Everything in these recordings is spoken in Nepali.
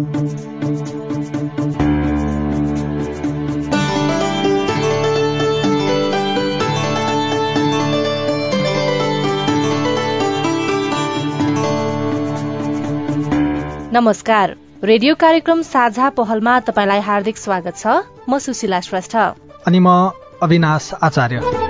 नमस्कार। रेडियो कार्यक्रम साझा पहलमा तपाईँलाई हार्दिक स्वागत छ। म सुशीला श्रेष्ठ। अनि म अविनाश आचार्य।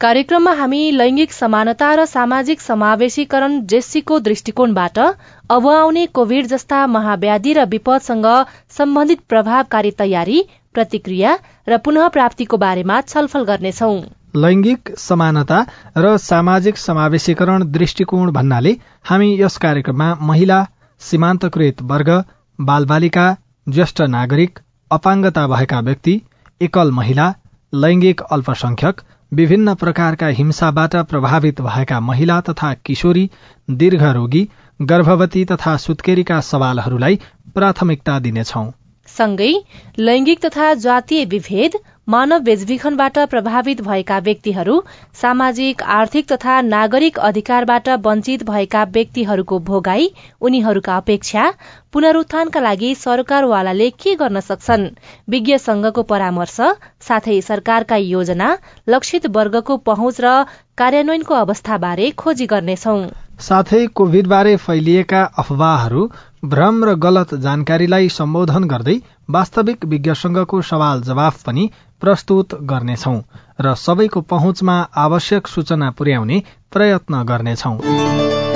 कार्यक्रममा हामी लैंगिक समानता र सामाजिक समावेशीकरण जेस्सीको दृष्टिकोणबाट अब आउने कोविड जस्ता महाव्याधि र विपदसँग सम्बन्धित प्रभावकारी तयारी प्रतिक्रिया र पुनः प्राप्तिको बारेमा छलफल गर्नेछौ। लैंगिक समानता र सामाजिक समावेशीकरण दृष्टिकोण भन्नाले हामी यस कार्यक्रममा महिला सीमान्तकृत वर्ग बालबालिका ज्येष्ठ नागरिक अपाङ्गता भएका व्यक्ति एकल महिला लैंगिक अल्पसंख्यक विभिन्न प्रकारका हिंसाबाट प्रभावित भएका महिला तथा किशोरी दीर्घरोगी गर्भवती तथा सुत्केरीका सवालहरूलाई प्राथमिकता दिनेछौ। सँगै लैंगिक तथा जातीय विभेद मानव बेचबिखनबाट प्रभावित भएका व्यक्तिहरू सामाजिक आर्थिक तथा नागरिक अधिकारबाट वञ्चित भएका व्यक्तिहरूको भोगाई उनीहरूका अपेक्षा पुनरूत्थानका लागि सरकारवालाले के गर्न सक्छन्? विज्ञ संघको परामर्श साथै सरकारका योजना लक्षित वर्गको पहुँच र कार्यान्वयनको अवस्थाबारे खोजी गर्नेछौ। साथै कोविडबारे फैलिएका अफवाहहरू भ्रम र गलत जानकारीलाई सम्बोधन गर्दै वास्तविक विज्ञसँगको सवाल जवाफ पनि प्रस्तुत गर्नेछौ र सबैको पहुँचमा आवश्यक सूचना पुर्याउने प्रयत्न गर्नेछौं।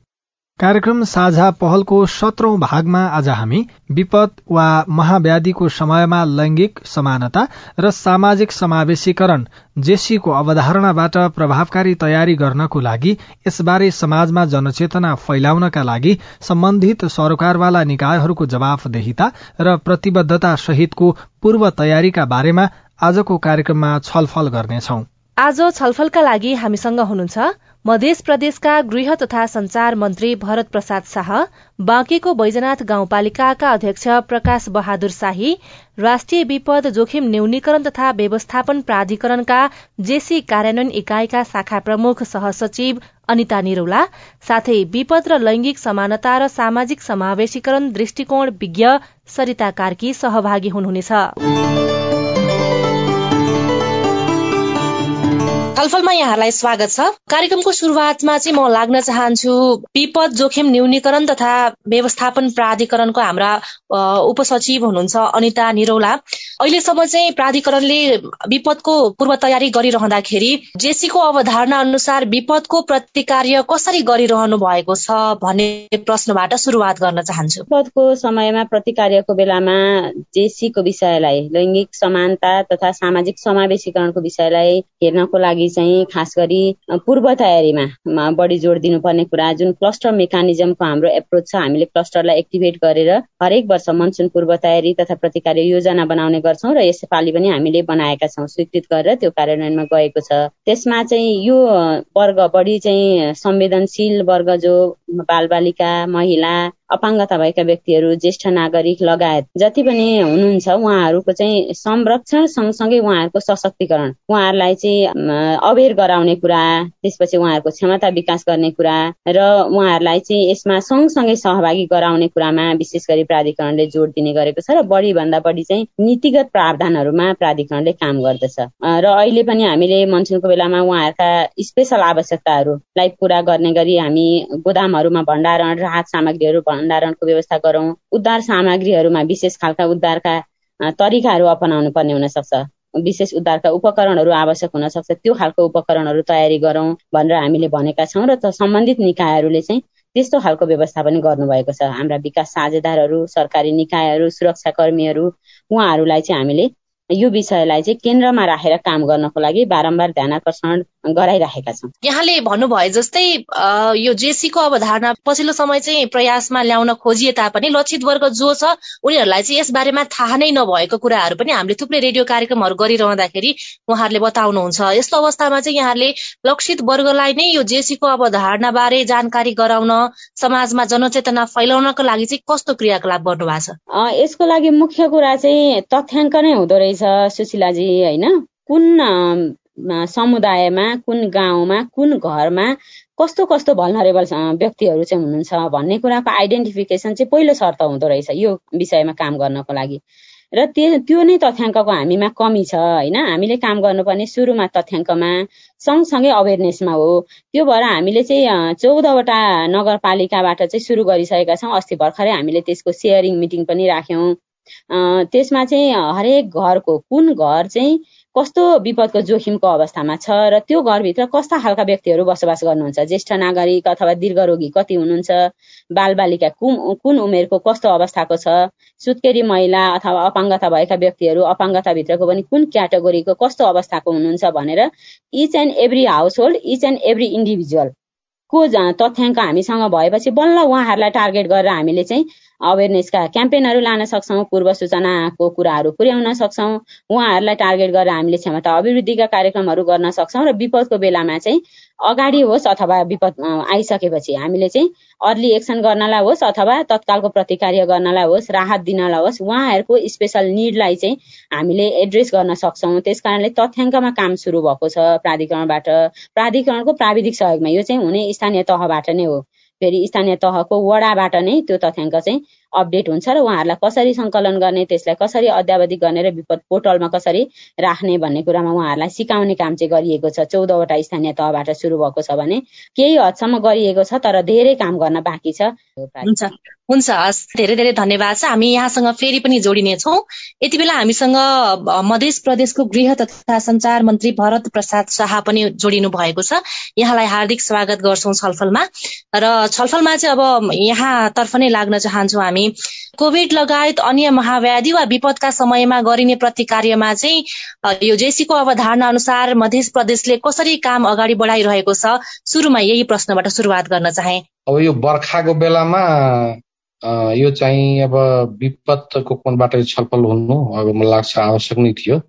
कार्यक्रम साझा पहलको सत्रौं भागमा आज हामी विपद वा महाव्याधिको समयमा लैंगिक समानता र सामाजिक समावेशीकरण जेसीको अवधारणाबाट प्रभावकारी तयारी गर्नको लागि यसबारे समाजमा जनचेतना फैलाउनका लागि सम्बन्धित सरकारवाला निकायहरूको जवाफदेहिता र प्रतिबद्धता सहितको पूर्व तयारीका बारेमा आजको कार्यक्रममा छलफल गर्नेछौ। आज छलफलका लागि हामीसँग हुनुहुन्छ मध्य प्रदेशका गृह तथा संचार मन्त्री भरत प्रसाद शाह बाँकेको बैजनाथ गाउँपालिकाका अध्यक्ष प्रकाश बहादुर शाही राष्ट्रिय विपद जोखिम न्यूनीकरण तथा व्यवस्थापन प्राधिकरणका जेसी कार्यान्वयन इकाइका शाखा प्रमुख सहसचिव अनिता निरौला साथै विपद र लैंगिक समानता र सामाजिक समावेशीकरण दृष्टिकोण विज्ञ सरिता कार्की सहभागी हुनुहुनेछ। छलफलमा यहाँहरूलाई स्वागत छ। कार्यक्रमको शुरूआतमा चाहिँ म लाग्न चाहन्छु विपद जोखिम न्यूनीकरण तथा व्यवस्थापन प्राधिकरणको हाम्रा उपसचिव हुनुहुन्छ अनिता निरौला। अहिलेसम्म चाहिँ प्राधिकरणले विपदको पूर्व तयारी गरिरहँदाखेरि जेसीको अवधारणा अनुसार विपदको प्रतिकार्य कसरी गरिरहनु भएको छ भन्ने प्रश्नबाट सुरुवात गर्न चाहन्छु। विपदको समयमा प्रतिकार्यको बेलामा जेसीको विषयलाई लैङ्गिक समानता तथा सामाजिक समावेशीकरणको विषयलाई हेर्नको लागि चाहिँ खास गरी पूर्व तयारीमा बढी जोड दिनुपर्ने कुरा जुन क्लस्टर मेकानिजमको हाम्रो एप्रोच छ हामीले क्लस्टरलाई एक्टिभेट गरेर हरेक वर्ष मनसुन पूर्व तयारी तथा प्रतिकार योजना बनाउने गर्छौँ र यसपालि पनि हामीले बनाएका छौँ स्वीकृत गरेर त्यो कार्यान्वयनमा गएको छ। त्यसमा चाहिँ यो वर्ग बढी चाहिँ संवेदनशील वर्ग जो बालबालिका महिला अपाङ्गता भएका व्यक्तिहरू ज्येष्ठ नागरिक लगायत। जति पनि हुनुहुन्छ उहाँहरूको चाहिँ संरक्षण सँगसँगै उहाँहरूको सशक्तिकरण। उहाँहरूलाई चाहिँ अवेर गराउने कुरा त्यसपछि उहाँहरूको क्षमता विकास गर्ने कुरा र उहाँहरूलाई चाहिँ यसमा सँगसँगै सहभागी गराउने कुरामा विशेष गरी प्राधिकरणले जोड दिने गरेको छ र बढी भन्दा बढी चाहिँ नीतिगत प्रावधानहरूमा प्राधिकरणले काम गर्दछ। र अहिले पनि हामीले मनसुनको बेलामा उहाँहरूका स्पेसल आवश्यकताहरूलाई पूरा गर्ने गरी हामी गोदामहरूमा भण्डारण राहत सामग्रीहरू भण्डारणको व्यवस्था गरौँ। उद्धार सामग्रीहरूमा विशेष खालका उद्धारका तरिकाहरू अपनाउनु पर्ने हुन सक्छ विशेष उद्धारका उपकरणहरू आवश्यक हुन सक्छ त्यो खालको उपकरणहरू तयारी गरौँ भनेर हामीले भनेका छौँ र सम्बन्धित निकायहरूले चाहिँ त्यस्तो खालको व्यवस्था पनि गर्नुभएको छ। हाम्रा विकास साझेदारहरू सरकारी निकायहरू सुरक्षाकर्मीहरू उहाँहरूलाई चाहिँ हामीले यो विषयलाई चाहिँ केन्द्रमा राखेर काम गर्नको लागि बारम्बार ध्यान आकर्षण गराइराखेका छौँ। यहाँले भन्नुभयो जस्तै यो जेसीको अवधारणा पछिल्लो समय चाहिँ प्रयासमा ल्याउन खोजिए तापनि लक्षित वर्ग जो छ उनीहरूलाई चाहिँ यस बारेमा थाहा नै नभएको कुराहरू पनि हामीले थुप्रै रेडियो कार्यक्रमहरू गरिरहँदाखेरि उहाँहरूले बताउनुहुन्छ। यस्तो अवस्थामा चाहिँ यहाँहरूले लक्षित वर्गलाई नै यो जेसीको अवधारणा बारे जानकारी गराउन समाजमा जनचेतना फैलाउनको लागि चाहिँ कस्तो क्रियाकलाप गर्नु भएको छ यसको लागि मुख्य कुरा चाहिँ तथ्याङ्क नै हुँदो रहेछ। सुशीलाजी होइन? कुन समुदायमा कुन गाउँमा कुन घरमा कस्तो कस्तो भलनरेबल व्यक्तिहरू चाहिँ हुनुहुन्छ भन्ने कुराको आइडेन्टिफिकेसन चाहिँ पहिलो शर्त हुँदो रहेछ यो विषयमा काम गर्नको लागि। र त्यो त्यो नै तथ्याङ्कको हामीमा कमी छ होइन? हामीले काम गर्नुपर्ने सुरुमा तथ्याङ्कमा सँगसँगै अवेरनेसमा हो। त्यो भएर हामीले चाहिँ चौधवटा नगरपालिकाबाट चाहिँ सुरु गरिसकेका छौँ। अस्ति भर्खरै हामीले त्यसको सेयरिङ मिटिङ पनि राख्यौँ। त्यसमा चाहिँ हरेक घरको कुन घर चाहिँ कस्तो विपदको जोखिमको अवस्थामा छ र त्यो घरभित्र कस्ता खालका व्यक्तिहरू बसोबास गर्नुहुन्छ? ज्येष्ठ नागरिक अथवा दीर्घरोगी कति हुनुहुन्छ? बालबालिका कुन कुन उमेरको कस्तो अवस्थाको छ? सुत्केरी महिला अथवा अपाङ्गता भएका व्यक्तिहरू अपाङ्गताभित्रको पनि कुन क्याटेगोरीको कस्तो अवस्थाको हुनुहुन्छ भनेर each and every household each and every individual को तथ्याङ्क हामीसँग भएपछि बल्ल उहाँहरूलाई टार्गेट गरेर हामीले चाहिँ अवेरनेसका क्याम्पेनहरू लान सक्छौँ पूर्व सूचनाको कुराहरू पुर्याउन सक्छौँ। उहाँहरूलाई टार्गेट गरेर हामीले क्षमता अभिवृद्धिका कार्यक्रमहरू गर्न सक्छौँ र विपदको बेलामा चाहिँ अगाडि होस् अथवा विपद आइसकेपछि हामीले चाहिँ अर्ली एक्सन गर्नलाई होस् अथवा तत्कालको प्रतिकार्य गर्नलाई होस् राहत दिनलाई होस् उहाँहरूको स्पेसल निडलाई चाहिँ हामीले एड्रेस गर्न सक्छौँ। त्यस कारणले तथ्याङ्कमा काम सुरु भएको छ प्राधिकरणबाट। प्राधिकरणको प्राविधिक सहयोगमा यो चाहिँ हुने स्थानीय तहबाट नै हो। फेरि स्थानीय तहको वडाबाट नै त्यो तथ्याङ्क चाहिँ अपडेट हुन्छ र उहाँहरूलाई कसरी सङ्कलन गर्ने त्यसलाई कसरी अध्यावधि गर्ने र विपद पोर्टलमा कसरी राख्ने भन्ने कुरामा उहाँहरूलाई सिकाउने काम चाहिँ गरिएको छ। चौधवटा स्थानीय तहबाट सुरु भएको छ भने केही हदसम्म गरिएको छ तर धेरै काम गर्न बाँकी छ। हुन्छ हस् धेरै धेरै धन्यवाद छ। हामी यहाँसँग फेरि पनि जोडिनेछौँ यति बेला हामीसँग मध्य प्रदेशको गृह तथा संचार मन्त्री भरत प्रसाद शाह पनि जोडिनु भएको छ। यहाँलाई हार्दिक स्वागत गर्छौँ छलफलमा। र छलफलमा चाहिँ अब यहाँतर्फ नै लाग्न चाहन्छौँ हामी। कोभिड लगायत अन्य महाव्याधि वा विपदका समयमा गरिने प्रतिकार्यमा चाहिँ यो जेसीको अवधारणा अनुसार मध्य प्रदेशले कसरी काम अगाडि बढाइरहेको छ सुरुमा यही प्रश्नबाट सुरुवात गर्न चाहे। अब यो बर्खाको बेलामा यो चाहिँ अब विपदको कोणबाट छलफल हुनु अब मलाई लाग्छ आवश्यक नै थियो।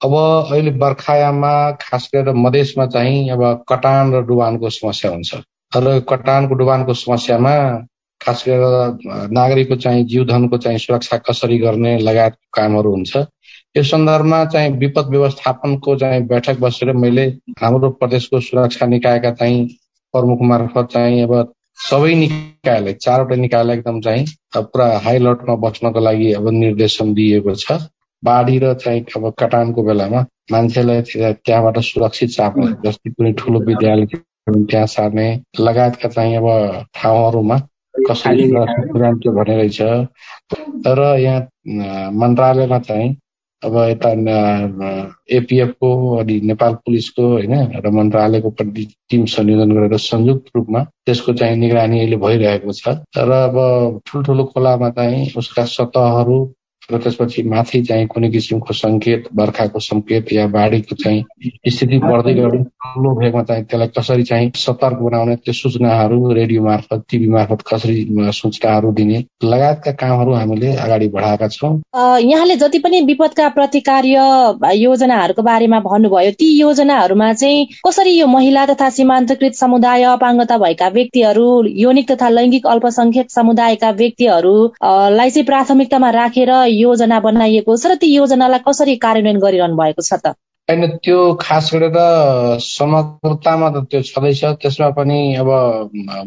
अब अहिले बर्खायाममा खास गरेर मधेसमा चाहिँ अब कटान र डुबानको समस्या हुन्छ। र कटानको डुबानको समस्यामा खास गरेर नागरिकको चाहिँ जीवधनको चाहिँ सुरक्षा कसरी गर्ने लगायत कामहरू हुन्छ। यो सन्दर्भमा चाहिँ विपद व्यवस्थापनको चाहिँ बैठक बसेर मैले हाम्रो प्रदेशको सुरक्षा निकायका चाहिँ प्रमुख मार्फत चाहिँ अब सबै निकायलाई चारवटा निकायलाई एकदम चाहिँ पुरा हाई लटमा बस्नको लागि अब निर्देशन दिएको छ। बाढी र चाहिँ अब कटानको बेलामा मान्छेलाई त्यहाँबाट सुरक्षित सार्ने जस्तै कुनै ठुलो विद्यालय त्यहाँ सार्ने लगायतका चाहिँ अब ठाउँहरूमा कसरी सुरक्षित भन्ने रहेछ। तर यहाँ मन्त्रालयमा चाहिँ अब यता एपिएफको अनि नेपाल पुलिसको होइन र मन्त्रालयको टिम संयोजन गरेर संयुक्त रूपमा त्यसको चाहिँ निगरानी अहिले भइरहेको छ। तर अब ठुल्ठुलो खोलामा चाहिँ उसका सतहहरू र त्यसपछि माथि चाहिँ कुनै किसिमको सङ्केत बर्खाको सङ्केत या बाढीको चाहिँ स्थिति बढ्दै गयो ठुलो भेगमा चाहिँ त्यसलाई कसरी चाहिँ सतर्क बनाउने त्यो सूचनाहरू रेडियो मार्फत टिभी मार्फत कसरी सूचनाहरू दिने लगायतका कामहरू हामीले अगाडि बढाएका छौँ। यहाँले जति पनि विपदका प्रतिकार्य योजनाहरूको बारेमा भन्नुभयो ती योजनाहरूमा चाहिँ कसरी यो महिला तथा सीमान्तकृत समुदाय अपाङ्गता भएका व्यक्तिहरू यौनिक तथा लैङ्गिक अल्पसंख्यक समुदायका व्यक्तिहरूलाई चाहिँ प्राथमिकतामा राखेर योजना बनाइएको छ र ती योजनालाई कसरी कार्यान्वयन गरिरहनु भएको छ त? होइन त्यो खास गरेर समग्रतामा त त्यो छँदैछ। त्यसमा पनि अब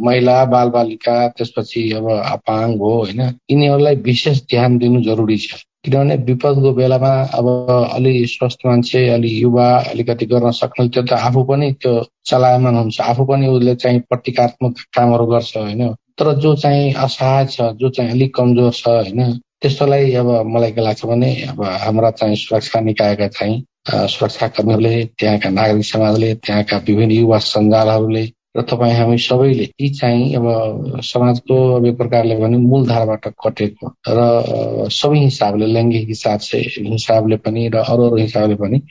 महिला बालबालिका त्यसपछि अब अपाङ्ग हो होइन। यिनीहरूलाई विशेष ध्यान दिनु जरुरी छ। किनभने विपदको बेलामा अब अलि स्वस्थ मान्छे अलि युवा अलिकति गर्न सक्ने त्यो त आफू पनि त्यो चलायमान हुन्छ। आफू पनि उसले चाहिँ प्रतिकात्मक कामहरू गर्छ होइन। तर जो चाहिँ असहाय छ जो चाहिँ अलिक कमजोर छ होइन त्यस्तोलाई अब मलाई के लाग्छ भने अब हाम्रा चाहिँ सुरक्षा निकायका चाहिँ सुरक्षाकर्मीहरूले त्यहाँका नागरिक समाजले त्यहाँका विभिन्न युवा सञ्जालहरूले र तपाईँ हामी सबैले यी चाहिँ अब समाजको अब एक प्रकारले भने मूलधारबाट कटेको र सबै हिसाबले लैङ्गिक हिसाब हिसाबले पनि र अरू अरू हिसाबले पनि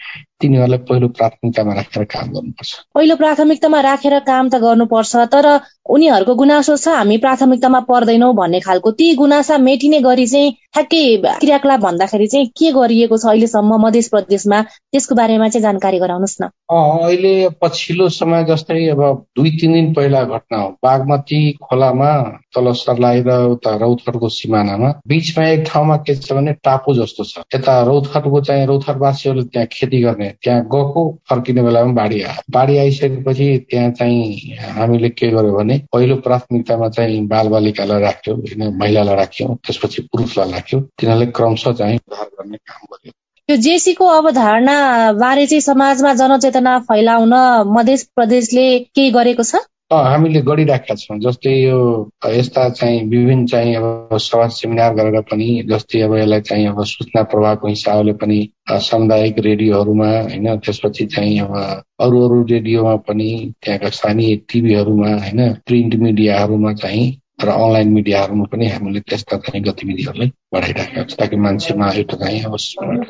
तिनीहरूलाई पहिलो प्राथमिकतामा राखेर काम गर्नुपर्छ। पहिलो प्राथमिकतामा राखेर काम त गर्नुपर्छ तर उनीहरूको गुनासो छ हामी प्राथमिकतामा पर्दैनौँ भन्ने खालको ती गुनासा मेटिने गरी चाहिँ ठ्याक्कै क्रियाकलाप भन्दाखेरि चाहिँ के गरिएको छ अहिलेसम्म मध्य प्रदेशमा? त्यसको बारेमा चाहिँ जानकारी गराउनुहोस् न। अहिले पछिल्लो समय जस्तै अब दुई तिन दिन पहिला घटना हो। बागमती खोलामा तल सर्लाही र उता रौतखटको सिमानामा बिचमा एक ठाउँमा के छ भने टापु जस्तो छ। यता रौतखटको चाहिँ रौतखटवासीहरूले त्यहाँ खेती गर्ने त्यहाँ गएको फर्किने बेलामा बाढी आयो बाढी आइसकेपछि त्यहाँ चाहिँ हामीले के गर्यो भने पहिलो प्राथमिकतामा चाहिँ बाल बालिकालाई राख्यो होइन महिलालाई राख्यौँ त्यसपछि पुरुषलाई राख्यो। तिनीहरूले क्रमशः चाहिँ उद्धार गर्ने काम गर्यो। यो जेसीको अवधारणा बारे चाहिँ समाजमा जनचेतना फैलाउन मध्य प्रदेशले केही गरेको छ? हामीले गरिराखेका छौँ। जस्तै यो यस्ता चाहिँ विभिन्न चाहिँ अब सभा सेमिनार गरेर पनि जस्तै अब यसलाई चाहिँ अब सूचना प्रवाहको हिसाबले पनि सामुदायिक रेडियोहरूमा होइन त्यसपछि चाहिँ अब अरू अरू रेडियोमा पनि त्यहाँका स्थानीय टिभीहरूमा होइन प्रिन्ट मिडियाहरूमा चाहिँ र अनलाइन मिडियाहरूमा पनि हामीले त्यस्ता चाहिँ गतिविधिहरूलाई बढाइराखेका छौँ ताकि मान्छेमा एउटा चाहिँ अब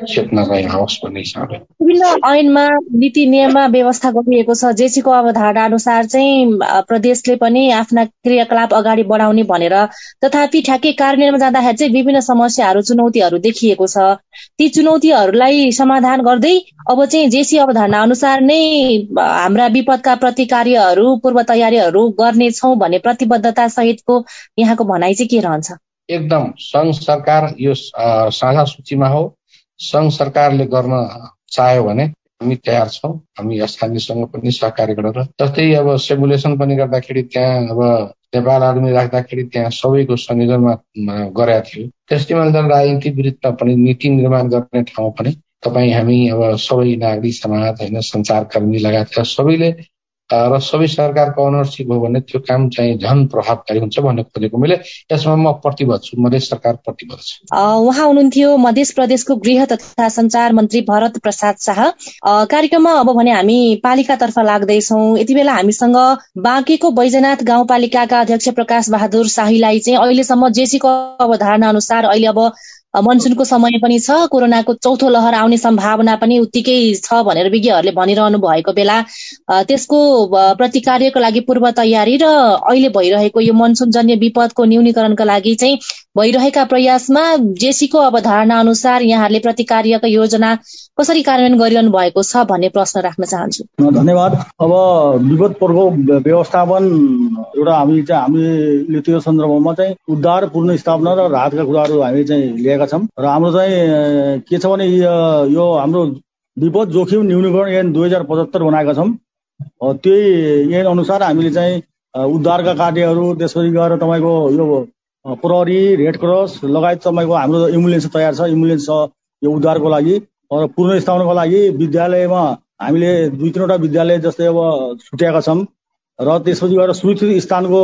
चेतना चाहिँ आओस् भन्ने हिसाबले विभिन्न ऐनमा नीति नियममा व्यवस्था गरिएको छ जेसीको अवधारणा अनुसार चाहिँ प्रदेशले पनि आफ्ना क्रियाकलाप अगाडि बढाउने भनेर तथापि ठ्याक्कै कार्यान्वयनमा जाँदाखेरि चाहिँ विभिन्न समस्याहरू चुनौतीहरू देखिएको छ ती चुनौतीहरूलाई समाधान गर्दै अब चाहिँ जेसी अवधारणा अनुसार नै हाम्रा विपदका प्रतिकार्यहरू पूर्व तयारीहरू गर्नेछौ भन्ने प्रतिबद्धता सहितको यहाँको भनाइ चाहिँ के रहन्छ? एकदम सङ्घ सरकार यो साझा सूचीमा हो। सङ्घ सरकारले गर्न चाह्यो भने हामी तयार छौँ। हामी स्थानीयसँग पनि सहकारी गरेर। जस्तै अब सेमुलेसन पनि गर्दाखेरि त्यहाँ अब नेपाल आर्मी राख्दाखेरि त्यहाँ सबैको संयोजनमा गरेका थियो। त्यसले मैले राजनीति विरुद्धमा पनि नीति निर्माण गर्ने ठाउँ पनि तपाईँ हामी अब सबै नागरिक समाज होइन सञ्चारकर्मी लगायतका सबैले र सबै सरकारको अनरसिप हो भने त्यो काम चाहिँ झन प्रभावकारी हुन्छ भन्ने खोजेको मैले। यसमा म प्रतिबद्ध छु मधेस सरकार प्रतिबद्ध छु। उहाँ हुनुहुन्थ्यो मध्य प्रदेशको गृह तथा संचार मन्त्री भरत प्रसाद शाह। कार्यक्रममा अब भने हामी पालिकातर्फ लाग्दैछौ। यति बेला हामीसँग बाँकेको बैजनाथ गाउँपालिकाका अध्यक्ष प्रकाश बहादुर शाहीलाई चाहिँ अहिलेसम्म जेसीको अवधारणा अनुसार अहिले अब मनसुनको समय पनि छ कोरोनाको चौथो लहर आउने सम्भावना पनि उत्तिकै छ भनेर विज्ञहरूले भनिरहनु भएको बेला त्यसको प्रतिकार्यको लागि पूर्व तयारी र अहिले भइरहेको यो मनसुनजन्य विपदको न्यूनीकरणका लागि चाहिँ भइरहेका प्रयासमा जेसीको अवधारणा अनुसार यहाँहरूले प्रतिकार्यको योजना कसरी कार्यान्वयन गरिरहनु भएको छ भन्ने प्रश्न राख्न चाहन्छु। धन्यवाद। अब विपद प्रकोप व्यवस्थापन एउटा हामी चाहिँ हामीले त्यो सन्दर्भमा चाहिँ उद्धार पूर्ण स्थापना र राहतका कुराहरू हामी चाहिँ लिएका छौँ। र हाम्रो चाहिँ के छ भने यो हाम्रो विपद जोखिम न्यूनीकरण ऐन दुई हजार पचहत्तर बनाएका छौँ। त्यही ऐन अनुसार हामीले चाहिँ उद्धारका कार्यहरू त्यसपछि गएर तपाईँको यो प्रहरी रेड क्रस लगायत तपाईँको हाम्रो एम्बुलेन्स तयार छ। एम्बुलेन्स छ यो उद्धारको लागि र पूर्ण स्थापनाको लागि विद्यालयमा हामीले दुई तिनवटा विद्यालय जस्तै अब छुट्याएका छौँ र त्यसपछि गएर सुरक्षित स्थानको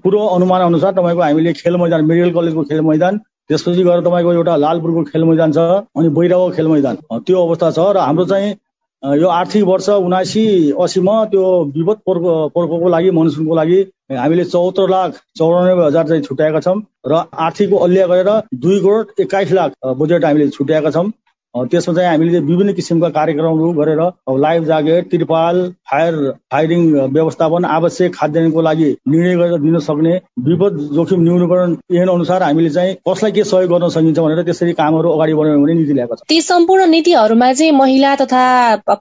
पूर्व अनुमान अनुसार तपाईँको हामीले खेल मैदान मेडिकल कलेजको खेल मैदान त्यसपछि गएर तपाईँको एउटा लालपुरको खेल मैदान छ अनि बैरावको खेल मैदान। त्यो अवस्था छ र हाम्रो चाहिँ यो आर्थिक वर्ष उनासी असीमा त्यो विपद प्रकोपको लागि मनसुनको लागि हामीले चौहत्तर लाख चौरानब्बे हजार चाहिँ छुट्याएका छौँ र आर्थिकको अल्ल्या गरेर दुई करोड एक्काइस लाख बजेट हामीले छुट्याएका छौँ। त्यसमा चाहिँ हामीले विभिन्न किसिमका कार्यक्रमहरू गरेर लाइफ ज्याकेट त्रिपाल फायर फायरिङ व्यवस्थापन आवश्यक खाद्यान्नको लागि निर्णय गरेर दिन सक्ने विपद जोखिम न्यूनीकरण ऐन अनुसार हामीले चाहिँ कसलाई के सहयोग गर्न सकिन्छ भनेर त्यसरी कामहरू अगाडि बढाउने भने नीति ल्याएको छ। ती सम्पूर्ण नीतिहरूमा चाहिँ महिला तथा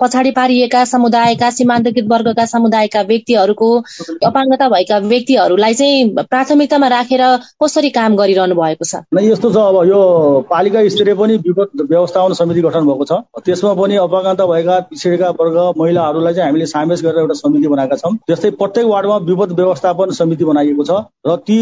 पछाडि पारिएका समुदायका सीमान्तकृत वर्गका समुदायका व्यक्तिहरूको अपाङ्गता भएका व्यक्तिहरूलाई चाहिँ प्राथमिकतामा राखेर कसरी काम गरिरहनु भएको छ? यस्तो छ अब यो पालिका स्तरीय पनि विपद व्यवस्थापन समिति गठन भएको छ। त्यसमा पनि अपाङ्गता भएका पिछडिएका वर्ग महिलाहरूलाई चाहिँ हामीले सामेस गरेर एउटा समिति बनाएका छौँ। जस्तै प्रत्येक वार्डमा विपद व्यवस्थापन समिति बनाइएको छ र ती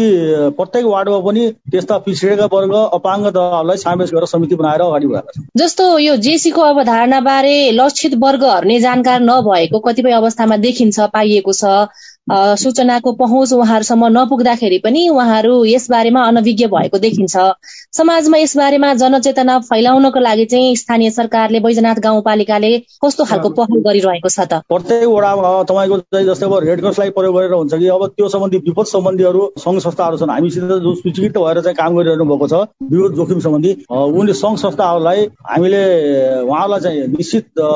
प्रत्येक वार्डमा पनि त्यस्ता पिछडिएका वर्ग अपाङ्गताहरूलाई सामेस गरेर समिति बनाएर अगाडि बढाएका छौँ। जस्तो यो जेसीको अवधारणा बारे लक्षित वर्गहरूले जानकार नभएको कतिपय अवस्थामा देखिन्छ पाइएको छ। सूचनाको पहुँच उहाँहरूसम्म नपुग्दाखेरि पनि उहाँहरू यसबारेमा अनभिज्ञ भएको देखिन्छ। समाजमा यसबारेमा जनचेतना फैलाउनको लागि चाहिँ स्थानीय सरकारले बैजनाथ गाउँपालिकाले कस्तो खालको पहल गरिरहेको छ त? प्रत्येक वडामा तपाईँको जस्तै अब रेड क्रसलाई प्रयोग गरेर हुन्छ कि अब त्यो सम्बन्धी विपद सम्बन्धीहरू सङ्घ संस्थाहरू छन् हामीसित जो सूचीकृत भएर चाहिँ काम गरिरहनु भएको छ विपद जोखिम सम्बन्धी उनले सङ्घ संस्थाहरूलाई हामीले उहाँलाई चाहिँ निश्चित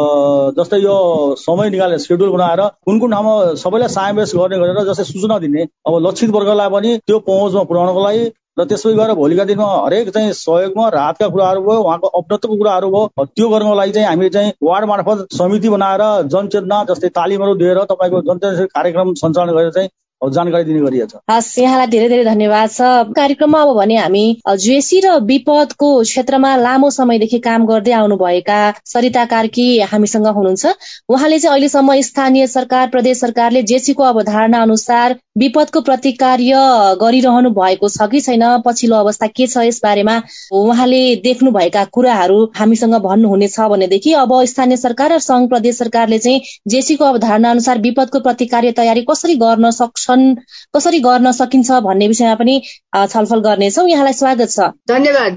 जस्तै यो समय निकालेर सेड्युल बनाएर कुन कुन ठाउँमा सबैलाई समावेश गर्ने गरेर जस्तै सूचना दिने। अब लक्षित वर्गलाई पनि त्यो पहुँचमा पुर्याउनको लागि र त्यसपछि गएर भोलिका दिनमा हरेक चाहिँ सहयोगमा राहतका कुराहरू भयो उहाँको अपनत्वको कुराहरू भयो त्यो गर्नको लागि चाहिँ हामीले चाहिँ वार्ड मार्फत समिति बनाएर जनचेतना जस्तै तालिमहरू दिएर तपाईँको जनचेतना कार्यक्रम सञ्चालन गरेर चाहिँ जानकारी दिने गरिएको छ हस् यहाँलाई धेरै धेरै धन्यवाद छ। कार्यक्रममा अब भने हामी जुएसी र विपदको क्षेत्रमा लामो समयदेखि काम गर्दै आउनुभएका सरिता कार्की हामीसँग हुनुहुन्छ। उहाँले चाहिँ अहिलेसम्म स्थानीय सरकार प्रदेश सरकारले जेसीको अवधारणा अनुसार विपदको प्रतिकार्य गरिरहनु भएको छ कि छैन पछिल्लो अवस्था के छ यस बारेमा उहाँले देख्नुभएका कुराहरू हामीसँग भन्नुहुनेछ भनेदेखि अब स्थानीय सरकार र संघ प्रदेश सरकारले चाहिँ जेसीको अवधारणा अनुसार विपदको प्रतिकार्य तयारी कसरी गर्न सक्छ कसरी गर्न सकिन्छ भन्ने विषयमा पनि छलफल गर्नेछौँ। यहाँलाई स्वागत छ। धन्यवाद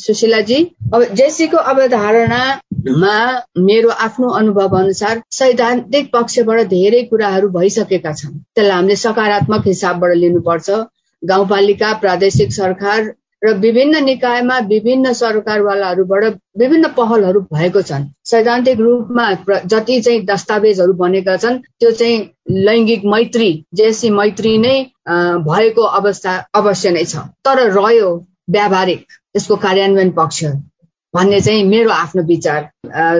सुशीलाजी। अब जेसीको अवधारणामा मेरो आफ्नो अनुभव अनुसार सैद्धान्तिक पक्षबाट धेरै कुराहरू भइसकेका छन्। त्यसलाई हामीले सकारात्मक हिसाबबाट लिनुपर्छ। गाउँपालिका प्रादेशिक सरकार र विभिन्न निकायमा विभिन्न सरकारवालाहरूबाट विभिन्न पहलहरू भएको छन्। सैद्धान्तिक रूपमा जति चाहिँ दस्तावेजहरू बनेका छन् त्यो चाहिँ लैङ्गिक मैत्री जेसी मैत्री नै भएको अवस्था अवश्य नै छ। तर रह्यो व्यावहारिक यसको कार्यान्वयन पक्ष। भन्ने चाहिँ मेरो आफ्नो विचार।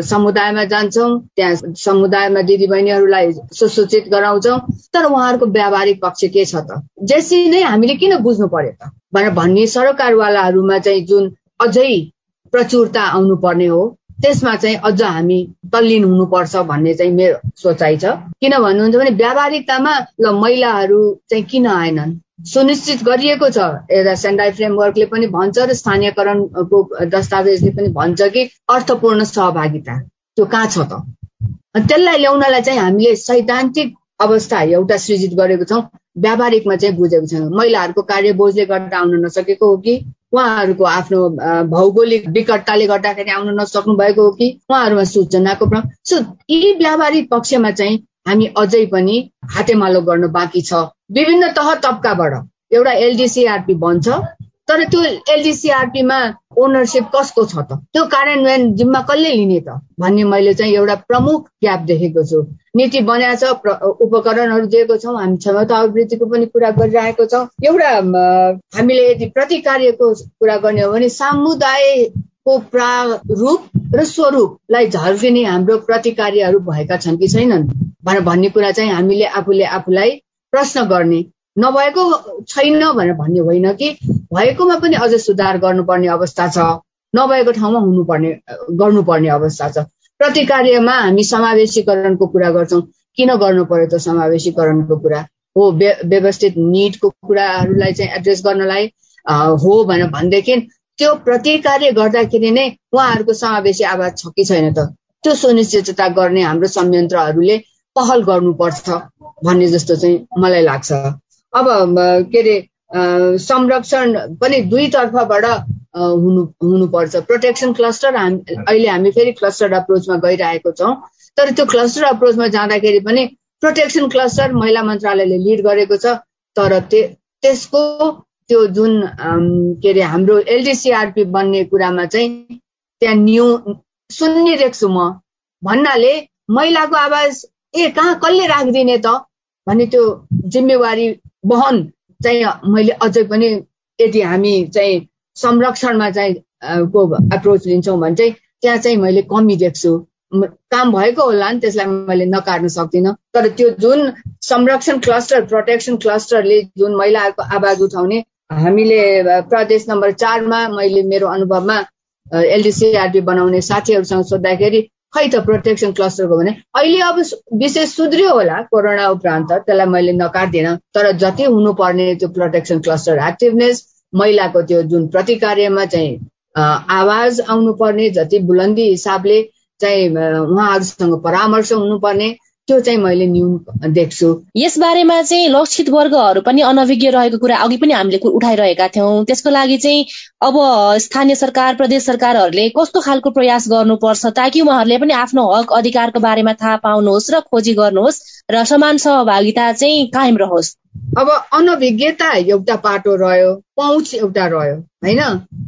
समुदायमा जान्छौँ त्यहाँ समुदायमा दिदीबहिनीहरूलाई सुसूचित गराउँछौँ तर उहाँहरूको व्यावहारिक पक्ष के छ त? जेसी नै हामीले किन बुझ्नु पर्यो त? भनेर भन्ने सरकारवालाहरूमा चाहिँ जुन अझै प्रचुरता आउनुपर्ने हो त्यसमा चाहिँ अझ हामी तल्लीन हुनुपर्छ भन्ने चाहिँ मेरो सोचाइ छ। किन भन्नुहुन्छ भने व्यावहारिकतामा ल महिलाहरू चाहिँ किन आएनन्? सुनिश्चित गरिएको छ। एउटा सेन्डाई फ्रेमवर्कले पनि भन्छ र स्थानीयकरणको दस्तावेजले पनि भन्छ कि अर्थपूर्ण सहभागिता। त्यो कहाँ छ त? त्यसलाई ल्याउनलाई चाहिँ हामीले सैद्धान्तिक अवस्था एउटा सृजित गरेको छौँ। व्यावहारिकमा चाहिँ बुझेको छैनौँ। महिलाहरूको कार्य बोझले गर्दा आउन नसकेको हो कि? उहाँहरूको आफ्नो भौगोलिक विकटताले गर्दाखेरि आउन नसक्नु भएको हो कि? उहाँहरूमा सूचनाको सो यी व्यावहारिक पक्षमा चाहिँ हामी अझै पनि हातेमालो गर्न बाँकी छ। विभिन्न तह तब्काबाट एउटा एलडिसिआरपी बन्छ तर त्यो एलडिसिआरपीमा ओनरसिप कसको छ त? त्यो कार्यान्वयन जिम्मा कसले लिने त? भन्ने मैले चाहिँ एउटा प्रमुख ग्याप देखेको छु। नीति बनाएको छ उपकरणहरू दिएको छौँ हामी क्षमता अभिवृद्धिको पनि कुरा गरिरहेको छौँ। एउटा हामीले यदि प्रतिकार्यको कुरा गर्ने हो भने समुदायको प्रारूप र स्वरूपलाई झल्किने हाम्रो प्रतिकार्यहरू भएका छन् कि छैनन्? भनेर भन्ने कुरा चाहिँ हामीले आफूले आफूलाई प्रश्न गर्ने। नभएको छैन भनेर भन्ने होइन कि भएकोमा पनि अझ सुधार गर्नुपर्ने अवस्था छ। नभएको ठाउँमा हुनुपर्ने गर्नुपर्ने अवस्था छ। प्रतिकार्यमा हामी समावेशीकरणको कुरा गर्छौँ। किन गर्नु पर्यो त समावेशीकरणको कुरा? हो व्यवस्थित निडको कुराहरूलाई चाहिँ एड्रेस गर्नलाई हो भनेर भनेदेखि त्यो प्रतिकार्य गर्दाखेरि नै उहाँहरूको समावेशी आवाज छ कि छैन त? त्यो सुनिश्चितता गर्ने हाम्रो संयन्त्रहरूले पहल गर्नुपर्छ भन्ने जस्तो चाहिँ मलाई लाग्छ। अब के अरे संरक्षण पनि दुई तर्फबाट हुनु हुनुपर्छ। प्रोटेक्सन क्लस्टर हामी अहिले हामी फेरि क्लस्टर अप्रोचमा गइरहेको छौँ। तर त्यो क्लस्टर अप्रोचमा जाँदाखेरि पनि प्रोटेक्सन क्लस्टर महिला मन्त्रालयले लिड गरेको छ। तर त्यसको त्यो जुन के अरे हाम्रो एलडिसिआरपी बन्ने कुरामा चाहिँ त्यहाँ न्यु सुनिरहेको छु म। भन्नाले महिलाको आवाज ए कहाँ कसले राखिदिने त? भन्ने त्यो जिम्मेवारी बहन चाहिँ मैले अझै पनि यदि हामी चाहिँ संरक्षणमा चाहिँ को एप्रोच लिन्छौँ भने चाहिँ त्यहाँ चाहिँ मैले कमी देख्छु। काम भएको होला नि त्यसलाई मैले नकार्न सक्दिनँ। तर त्यो जुन संरक्षण क्लस्टर प्रोटेक्सन क्लस्टरले जुन महिलाहरूको आवाज उठाउने हामीले प्रदेश नम्बर चारमा मैले मेरो अनुभवमा एलडिसिआरटी बनाउने साथीहरूसँग सोद्धाखेरि खै त प्रोटेक्सन क्लस्टरको भने? अहिले अब विशेष सुध्रियो होला कोरोना उपरान्त त्यसलाई मैले नकाट्दिनँ तर जति हुनुपर्ने त्यो प्रोटेक्सन क्लस्टर एक्टिभनेस महिलाको त्यो जुन प्रतिकार्यमा चाहिँ आवाज आउनुपर्ने जति बुलन्दी हिसाबले चाहिँ उहाँहरूसँग परामर्श हुनुपर्ने त्यो चाहिँ मैले न्यून देख्छु। यस बारेमा चाहिँ लक्षित वर्गहरू पनि अनभिज्ञ रहेको कुरा अघि पनि हामीले उठाइरहेका थियौँ। त्यसको लागि चाहिँ अब स्थानीय सरकार प्रदेश सरकारहरूले कस्तो खालको प्रयास गर्नुपर्छ ताकि उहाँहरूले पनि आफ्नो हक अधिकारको बारेमा थाहा पाउनुहोस् र खोजी गर्नुहोस् र समान सहभागिता चाहिँ कायम रहोस्। अब अनभिज्ञता एउटा पाटो रह्यो पहुँच एउटा रह्यो होइन?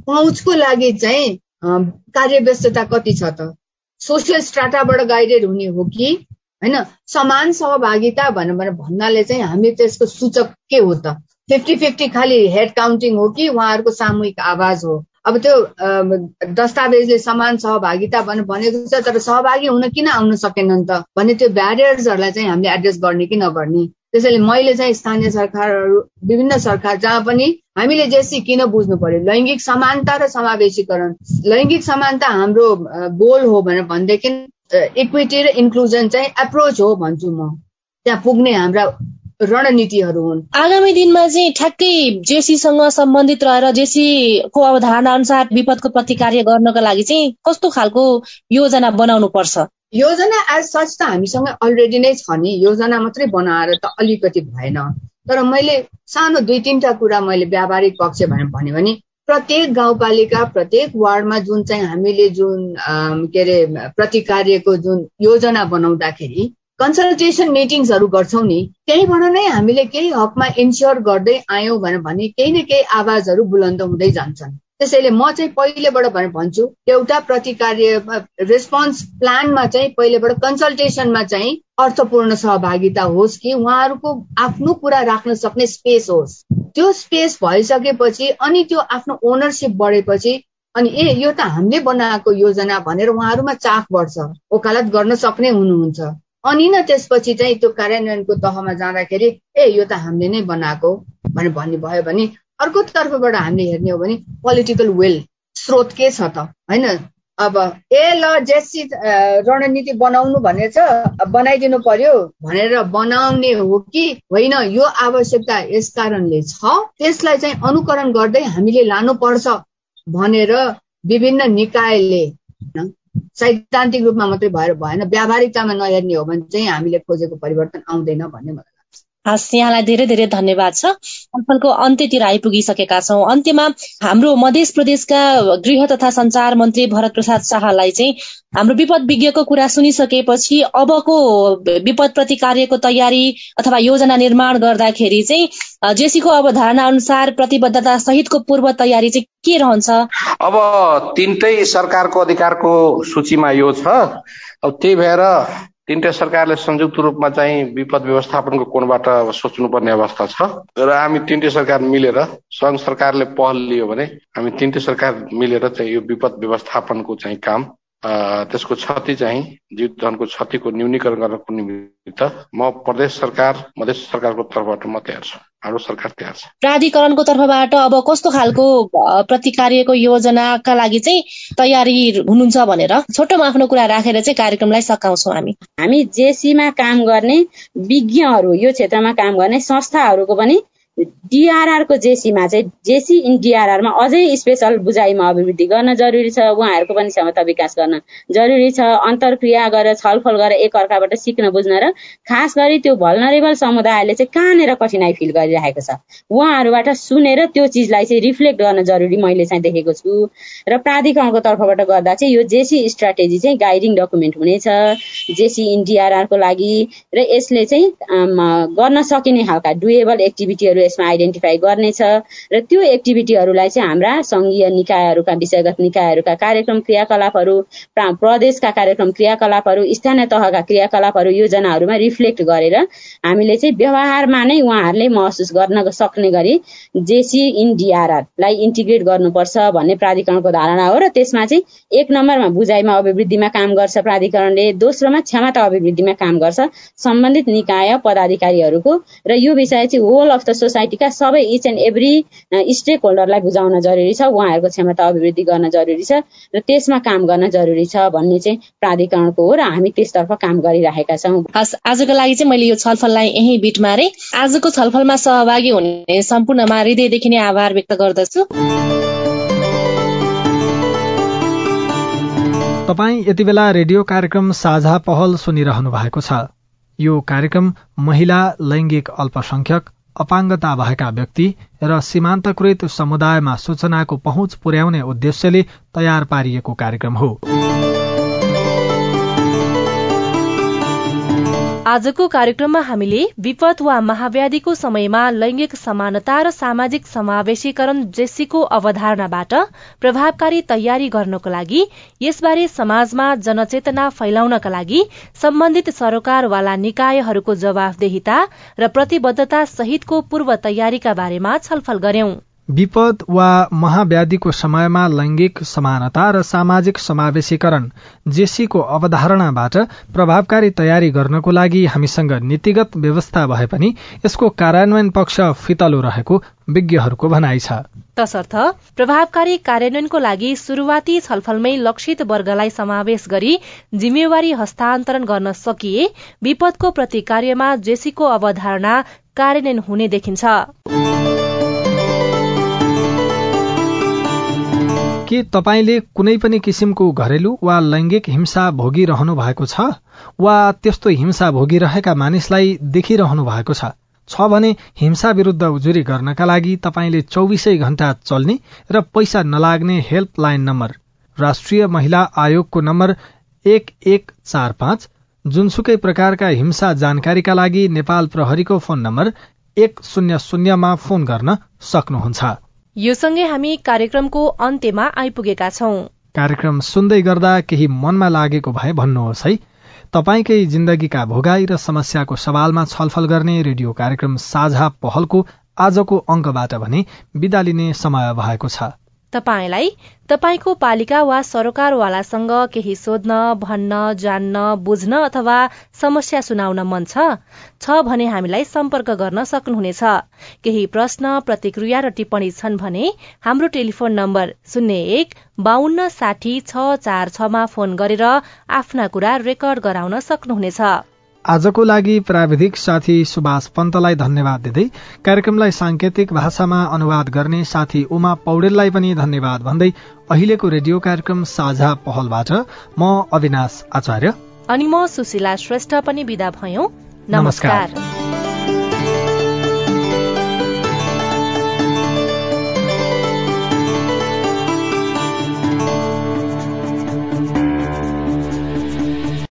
पहुँचको लागि चाहिँ कार्यव्यस्तता कति छ त? सोसियल स्ट्राटाबाट गाइडेड हुने हो कि होइन समान सहभागिता भनेर भन्नाले चाहिँ हामी त्यसको सूचक के हो त? फिफ्टी फिफ्टी खालि हेड काउन्टिङ हो कि उहाँहरूको सामूहिक आवाज हो? अब त्यो दस्तावेजले समान सहभागिता भनेर भनेको छ तर सहभागी हुन किन आउन सकेनन् त? भने त्यो ब्यारियर्सहरूलाई चाहिँ हामीले एड्रेस गर्ने कि नगर्ने? त्यसैले मैले चाहिँ स्थानीय सरकारहरू विभिन्न सरकार जहाँ पनि हामीले जेसी किन बुझ्नु पर्यो? लैङ्गिक समानता र समावेशीकरण। लैङ्गिक समानता हाम्रो गोल हो भनेर भनेदेखि इक्विटी र इन्क्लुजन चाहिँ एप्रोच हो भन्छु म। त्यहाँ पुग्ने हाम्रा रणनीतिहरू हुन्। आगामी दिनमा चाहिँ ठ्याक्कै जेसीसँग सम्बन्धित रहेर जेसीको अवधारणा अनुसार विपदको प्रतिकार्य गर्नको लागि चाहिँ कस्तो खालको योजना बनाउनु पर्छ योजना एज सच त हामीसँग अलरेडी नै छ नि। योजना मात्रै बनाएर त अलिकति भएन। तर मैले सानो दुई तिनवटा कुरा मैले व्यावहारिक पक्ष भनेर भन्यो भने प्रत्येक गाउँपालिका प्रत्येक वार्डमा जुन चाहिँ हामीले जुन के अरे प्रतिकार्यको जुन योजना बनाउँदाखेरि कन्सल्टेसन मिटिङ्सहरू गर्छौँ नि त्यहीँबाट नै हामीले केही हकमा इन्स्योर गर्दै आयौँ भने केही न केही आवाजहरू बुलन्द हुँदै जान्छन्। त्यसैले म चाहिँ पहिलेबाट भनेर भन्छु एउटा प्रतिकार्य रेस्पोन्स प्लानमा चाहिँ पहिलेबाट कन्सल्टेसनमा चाहिँ अर्थपूर्ण सहभागिता होस् कि उहाँहरूको आफ्नो कुरा राख्न सक्ने स्पेस होस्। त्यो स्पेस भइसकेपछि अनि त्यो आफ्नो ओनरसिप बढेपछि अनि ए यो त हामीले बनाएको योजना भनेर उहाँहरूमा चाख बढ्छ ओकालत गर्न सक्ने हुनुहुन्छ। अनि न त्यसपछि चाहिँ त्यो कार्यान्वयनको तहमा जाँदाखेरि ए यो त हामीले नै बनाएको भनेर भन्ने भयो भने अर्को तर्फबाट हामीले हेर्ने हो भने पोलिटिकल विल स्रोत के छ त? होइन अब ए ल जेसी रणनीति बनाउनु भनेर छ बनाइदिनु पर्यो। भनेर बनाउने हो कि होइन यो आवश्यकता यस कारणले छ। त्यसलाई चाहिँ अनुकरण गर्दै हामीले लानुपर्छ भनेर विभिन्न निकायले सैद्धान्तिक रूपमा मात्रै भएर भएन। व्यावहारिकतामा नहेर्ने हो भने चाहिँ हामीले खोजेको परिवर्तन आउँदैन भन्ने मलाई हस् यहाँलाई धेरै धेरै धन्यवाद छ। छलफलको अन्त्यतिर आइपुगिसकेका छौँ। अन्त्यमा हाम्रो मध्य प्रदेशका गृह तथा संचार मन्त्री भरत प्रसाद शाहलाई चाहिँ हाम्रो विपद विज्ञको कुरा सुनिसकेपछि अबको विपद प्रति कार्यको तयारी अथवा योजना निर्माण गर्दाखेरि चाहिँ जेसीको अवधारणा अनुसार प्रतिबद्धता सहितको पूर्व तयारी चाहिँ के रहन्छ? अब तिनटै सरकारको अधिकारको सूचीमा यो छ। अब त्यही भएर तिनटै सरकारले संयुक्त रूपमा चाहिँ विपद व्यवस्थापनको कोणबाट सोच्नुपर्ने अवस्था छ। र हामी तिनटै सरकार मिलेर सङ्घ सरकारले पहल लियो भने हामी तिनटै सरकार मिलेर चाहिँ यो विपद व्यवस्थापनको चाहिँ काम त्यसको क्षति चाहिँ जीव धनको क्षतिको न्यूनीकरण गर्नको निमित्त म प्रदेश सरकार मधेस सरकारको तर्फबाट म तयार छु। हाम्रो सरकार तयार छ। प्राधिकरणको तर्फबाट अब कस्तो खालको प्रतिकार्यको योजनाका लागि चाहिँ तयारी हुनुहुन्छ भनेर छोटोमा आफ्नो कुरा राखेर चाहिँ कार्यक्रमलाई सकाउँछौँ हामी। हामी जेसीमा काम गर्ने विज्ञहरू यो क्षेत्रमा काम गर्ने संस्थाहरूको पनि डिआरआरको जेसीमा चाहिँ जेसी इन डिआरआरमा अझै स्पेसल बुझाइमा अभिवृद्धि गर्न जरुरी छ। उहाँहरूको पनि क्षमता विकास गर्न जरुरी छ। अन्तर्क्रिया गरेर छलफल गरेर एकअर्काबाट सिक्न बुझ्न र खास गरी त्यो भलनरेबल समुदायले चाहिँ कहाँनिर कठिनाइ फिल गरिरहेको छ? उहाँहरूबाट सुनेर त्यो चिजलाई चाहिँ रिफ्लेक्ट गर्न जरुरी मैले चाहिँ देखेको छु। र प्राधिकरणको तर्फबाट गर्दा चाहिँ यो जेसी स्ट्राटेजी चाहिँ गाइडिङ डकुमेन्ट हुनेछ। जेसी इन डिआरआरको लागि। र यसले चाहिँ गर्न सकिने खालका डुएबल एक्टिभिटीहरू यसमा आइडेन्टिफाई गर्नेछ। र त्यो एक्टिभिटीहरूलाई चाहिँ हाम्रा सङ्घीय निकायहरूका विषयगत निकायहरूका कार्यक्रम क्रियाकलापहरू प्रदेशका कार्यक्रम क्रियाकलापहरू स्थानीय तहका क्रियाकलापहरू योजनाहरूमा रिफ्लेक्ट गरेर हामीले चाहिँ व्यवहारमा नै उहाँहरूले महसुस गर्न सक्ने गरी जेसी इन डिआरआरलाई इन्टिग्रेट गर्नुपर्छ भन्ने प्राधिकरणको धारणा हो र त्यसमा चाहिँ एक नम्बरमा बुझाइमा अभिवृद्धिमा काम गर्छ प्राधिकरणले दोस्रोमा क्षमता अभिवृद्धिमा काम गर्छ। सम्बन्धित निकाय पदाधिकारीहरूको र यो विषय चाहिँ होल अफ द सोसाइटीका सबै इच एन्ड एभ्री स्टेक होल्डरलाई बुझाउन जरुरी छ उहाँहरूको क्षमता अभिवृद्धि गर्न जरुरी छ र त्यसमा काम गर्न जरुरी छ भन्ने चाहिँ प्राधिकरणको हो र हामी त्यसतर्फ काम गरिरहेका छौँ। हस् आजको लागि चाहिँ मैले यो छलफललाई यही बिट मारे। आजको छलफलमा सहभागी हुने सम्पूर्णमा हृदयदेखि नै आभार व्यक्त गर्दछु। तपाईँ यति बेला रेडियो कार्यक्रम साझा पहल सुनिरहनु भएको छ। यो कार्यक्रम महिला लैंगिक अल्पसंख्यक अपाङ्गता भएका व्यक्ति र सीमान्तकृत समुदायमा सूचनाको पहुँच पुर्याउने उद्देश्यले तयार पारिएको कार्यक्रम हो। आजको कार्यक्रममा हामीले विपद वा महाव्याधिको समयमा लैंगिक समानता र सामाजिक समावेशीकरण जेसीको अवधारणाबाट प्रभावकारी तयारी गर्नको लागि यसबारे समाजमा जनचेतना फैलाउनका लागि सम्बन्धित सरकारवाला निकायहरूको जवाफदेहिता र प्रतिबद्धता सहितको पूर्व तयारीका बारेमा छलफल गर्यौं विपद वा महाव्याधिको समयमा लैंगिक समानता र सामाजिक समावेशीकरण जेसीको अवधारणाबाट प्रभावकारी तयारी गर्नको लागि हामीसँग नीतिगत व्यवस्था भए पनि यसको कार्यान्वयन पक्ष फितलो रहेको विज्ञहरूको भनाइ छ। तसर्थ प्रभावकारी कार्यान्वयनको लागि शुरूआती छलफलमै लक्षित वर्गलाई समावेश गरी जिम्मेवारी हस्तान्तरण गर्न सकिए विपदको प्रतिकार्यमा जेसीको अवधारणा कार्यान्वयन हुने देखिन्छ। के तपाईँले कुनै पनि किसिमको घरेलु वा लैंगिक हिंसा भोगिरहनु भएको छ वा त्यस्तो हिंसा भोगिरहेका मानिसलाई देखिरहनु भएको छ? छ भने हिंसा विरूद्ध उजुरी गर्नका लागि तपाईँले चौबिसै घण्टा चल्ने र पैसा नलाग्ने हेल्पलाइन नम्बर राष्ट्रिय महिला आयोगको नम्बर एक एक चार पाँच जुनसुकै प्रकारका हिंसा जानकारीका लागि नेपाल प्रहरीको फोन नम्बर एक शून्य शून्यमा फोन गर्न सक्नुहुन्छ। यो सँगै हामी कार्यक्रमको अन्त्यमा आइपुगेका छौं। कार्यक्रम सुन्दै गर्दा केही मनमा लागेको भए भन्नुहोस् है। तपाईँकै जिन्दगीका भोगाई र समस्याको सवालमा छलफल गर्ने रेडियो कार्यक्रम साझा पहलको आजको अङ्कबाट भने विदा लिने समय भएको छ। तपाईँलाई तपाईँको पालिका वा सरकारवालासँग केही सोध्न भन्न जान्न बुझ्न अथवा समस्या सुनाउन मन छ? भने हामीलाई सम्पर्क गर्न सक्नुहुनेछ। केही प्रश्न प्रतिक्रिया र टिप्पणी छन् भने हाम्रो टेलिफोन नम्बर शून्य एक बान्न साठी छ चार छमा फोन गरेर आफ्ना कुरा रेकर्ड गराउन सक्नुहुनेछ। आजको लागि प्राविधिक साथी सुभाष पन्तलाई धन्यवाद दिँदै कार्यक्रमलाई सांकेतिक भाषामा अनुवाद गर्ने साथी उमा पौडेललाई पनि धन्यवाद भन्दै अहिलेको रेडियो कार्यक्रम साझा पहलबाट म अविनाश आचार्य अनि म सुशीला श्रेष्ठ पनि विदा भयौं। नमस्कार।